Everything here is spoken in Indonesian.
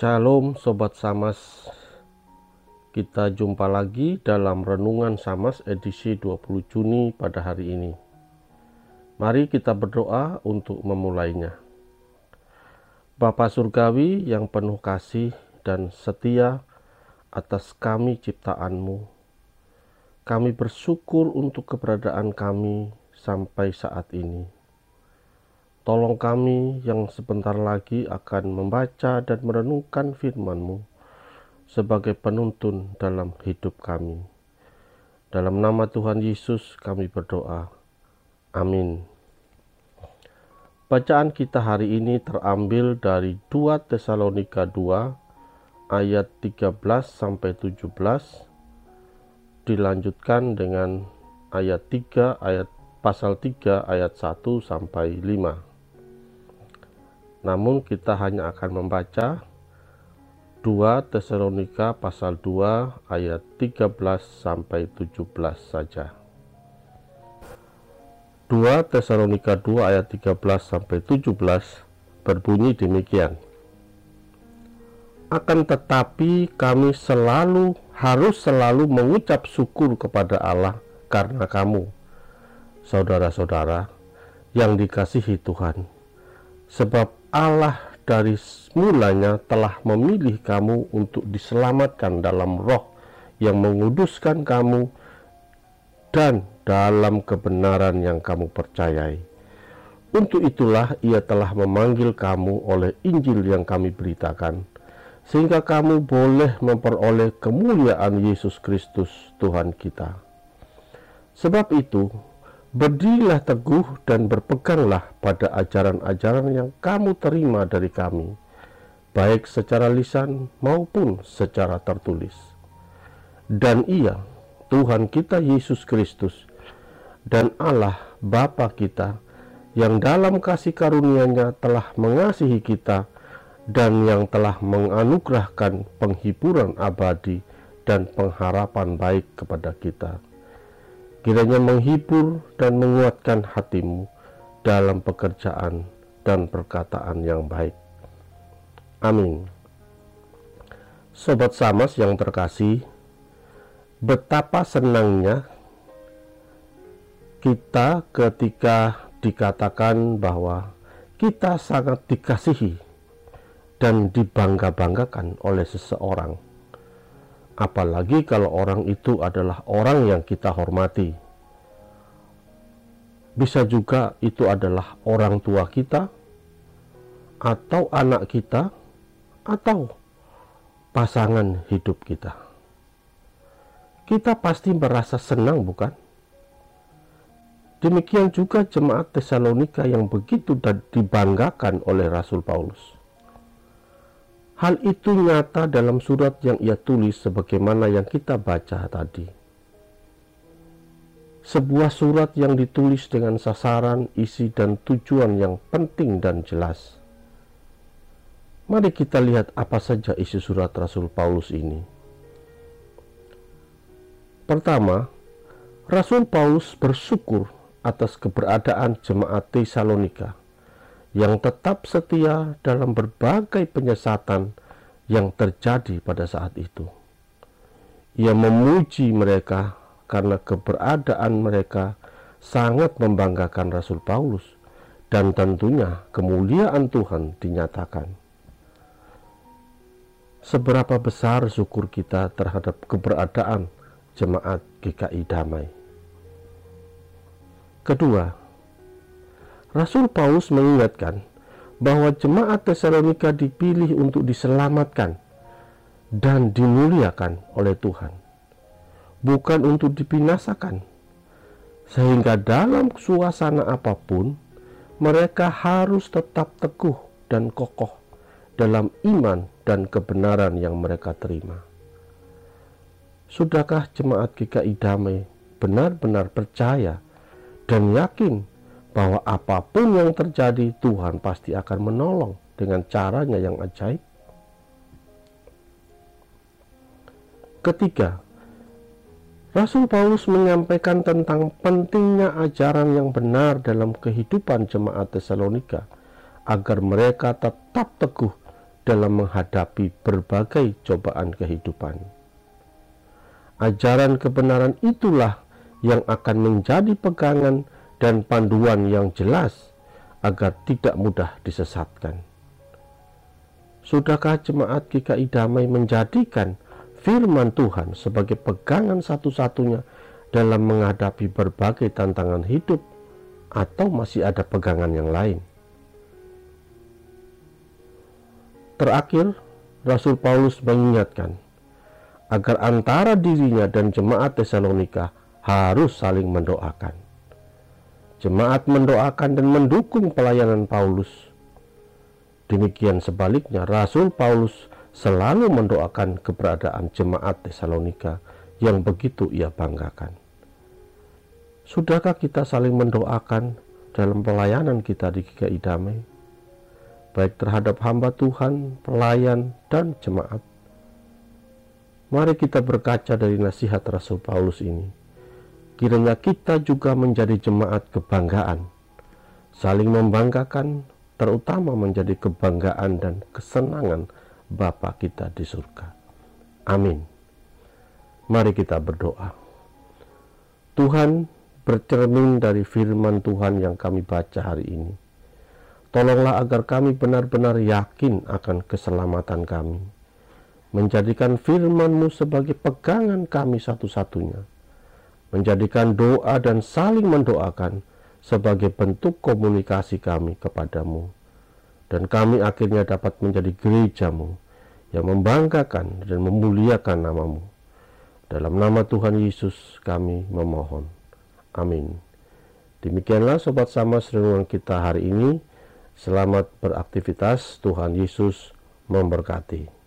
Shalom Sobat Samas. Kita jumpa lagi dalam Renungan Samas edisi 20 Juni pada hari ini. Mari kita berdoa untuk memulainya. Bapa Surgawi yang penuh kasih dan setia atas kami ciptaanmu Kami bersyukur untuk keberadaan kami sampai saat ini Tolong kami yang sebentar lagi akan membaca dan merenungkan firman-Mu sebagai penuntun dalam hidup kami. Dalam nama Tuhan Yesus kami berdoa. Amin. Bacaan kita hari ini terambil dari 2 Tesalonika 2 ayat 13 sampai 17 dilanjutkan dengan ayat 3 ayat pasal 3 ayat 1 sampai 5. Namun kita hanya akan membaca 2 Tesalonika pasal 2 ayat 13 sampai 17 saja. 2 Tesalonika 2 ayat 13 sampai 17 berbunyi demikian. Akan tetapi kami selalu harus selalu mengucap syukur kepada Allah karena kamu, saudara-saudara yang dikasihi Tuhan. Sebab Allah dari mulanya telah memilih kamu untuk diselamatkan dalam roh yang menguduskan kamu dan dalam kebenaran yang kamu percayai. Untuk itulah ia telah memanggil kamu oleh Injil yang kami beritakan, sehingga kamu boleh memperoleh kemuliaan Yesus Kristus Tuhan kita. Sebab itu, Berdirilah teguh dan berpeganglah pada ajaran-ajaran yang kamu terima dari kami, baik secara lisan maupun secara tertulis. Dan ia, Tuhan kita Yesus Kristus, dan Allah Bapa kita, yang dalam kasih karunia-Nya telah mengasihi kita dan yang telah menganugerahkan penghiburan abadi dan pengharapan baik kepada kita kiranya menghibur dan menguatkan hatimu dalam pekerjaan dan perkataan yang baik. Amin. Sobat Samas yang terkasih, betapa senangnya kita ketika dikatakan bahwa kita sangat dikasihi dan dibangga-banggakan oleh seseorang apalagi kalau orang itu adalah orang yang kita hormati. Bisa juga itu adalah orang tua kita, atau anak kita, atau pasangan hidup kita. Kita pasti merasa senang, bukan? Demikian juga jemaat Tesalonika yang begitu dibanggakan oleh Rasul Paulus. Hal itu nyata dalam surat yang ia tulis sebagaimana yang kita baca tadi. Sebuah surat yang ditulis dengan sasaran, isi, dan tujuan yang penting dan jelas. Mari kita lihat apa saja isi surat Rasul Paulus ini. Pertama, Rasul Paulus bersyukur atas keberadaan jemaat Tesalonika yang tetap setia dalam berbagai penyesatan yang terjadi pada saat itu. Ia memuji mereka karena keberadaan mereka sangat membanggakan Rasul Paulus dan tentunya kemuliaan Tuhan dinyatakan. Seberapa besar syukur kita terhadap keberadaan jemaat GKI Damai. Kedua, Rasul Paulus mengingatkan bahwa jemaat Tesalonika dipilih untuk diselamatkan dan dimuliakan oleh Tuhan, bukan untuk dibinasakan. Sehingga dalam suasana apa pun, mereka harus tetap teguh dan kokoh dalam iman dan kebenaran yang mereka terima. Sudahkah jemaat GKI Damai benar-benar percaya dan yakin bahwa apa pun yang terjadi Tuhan pasti akan menolong dengan caranya yang ajaib. Ketiga, Rasul Paulus menyampaikan tentang pentingnya ajaran yang benar dalam kehidupan jemaat Tesalonika agar mereka tetap teguh dalam menghadapi berbagai cobaan kehidupan. Ajaran kebenaran itulah yang akan menjadi pegangan dan panduan yang jelas agar tidak mudah disesatkan. Sudahkah jemaat GKI Damai menjadikan firman Tuhan sebagai pegangan satu-satunya dalam menghadapi berbagai tantangan hidup atau masih ada pegangan yang lain? Terakhir, Rasul Paulus mengingatkan agar antara dirinya dan jemaat Tesalonika harus saling mendoakan. Jemaat mendoakan dan mendukung pelayanan Paulus. Demikian sebaliknya, Rasul Paulus selalu mendoakan keberadaan jemaat Tesalonika yang begitu ia banggakan. Sudahkah kita saling mendoakan dalam pelayanan kita di GKI Damai? Baik terhadap hamba Tuhan, pelayan, dan jemaat. Mari kita berkaca dari nasihat Rasul Paulus ini. Kiranya kita juga menjadi jemaat kebanggaan, saling membanggakan, terutama menjadi kebanggaan dan kesenangan Bapa kita di surga. Amin. Mari kita berdoa. Tuhan, bercermin dari firman Tuhan yang kami baca hari ini. Tolonglah agar kami benar-benar yakin akan keselamatan kami menjadikan firman-Mu sebagai pegangan kami satu-satunya, menjadikan doa dan saling mendoakan sebagai bentuk komunikasi kami kepadamu, dan kami akhirnya dapat menjadi gerejamu yang membanggakan dan memuliakan namamu. Dalam nama Tuhan Yesus kami memohon. Amin. Demikianlah Sobat Sama renungan kita hari ini. Selamat beraktivitas. Tuhan Yesus memberkati.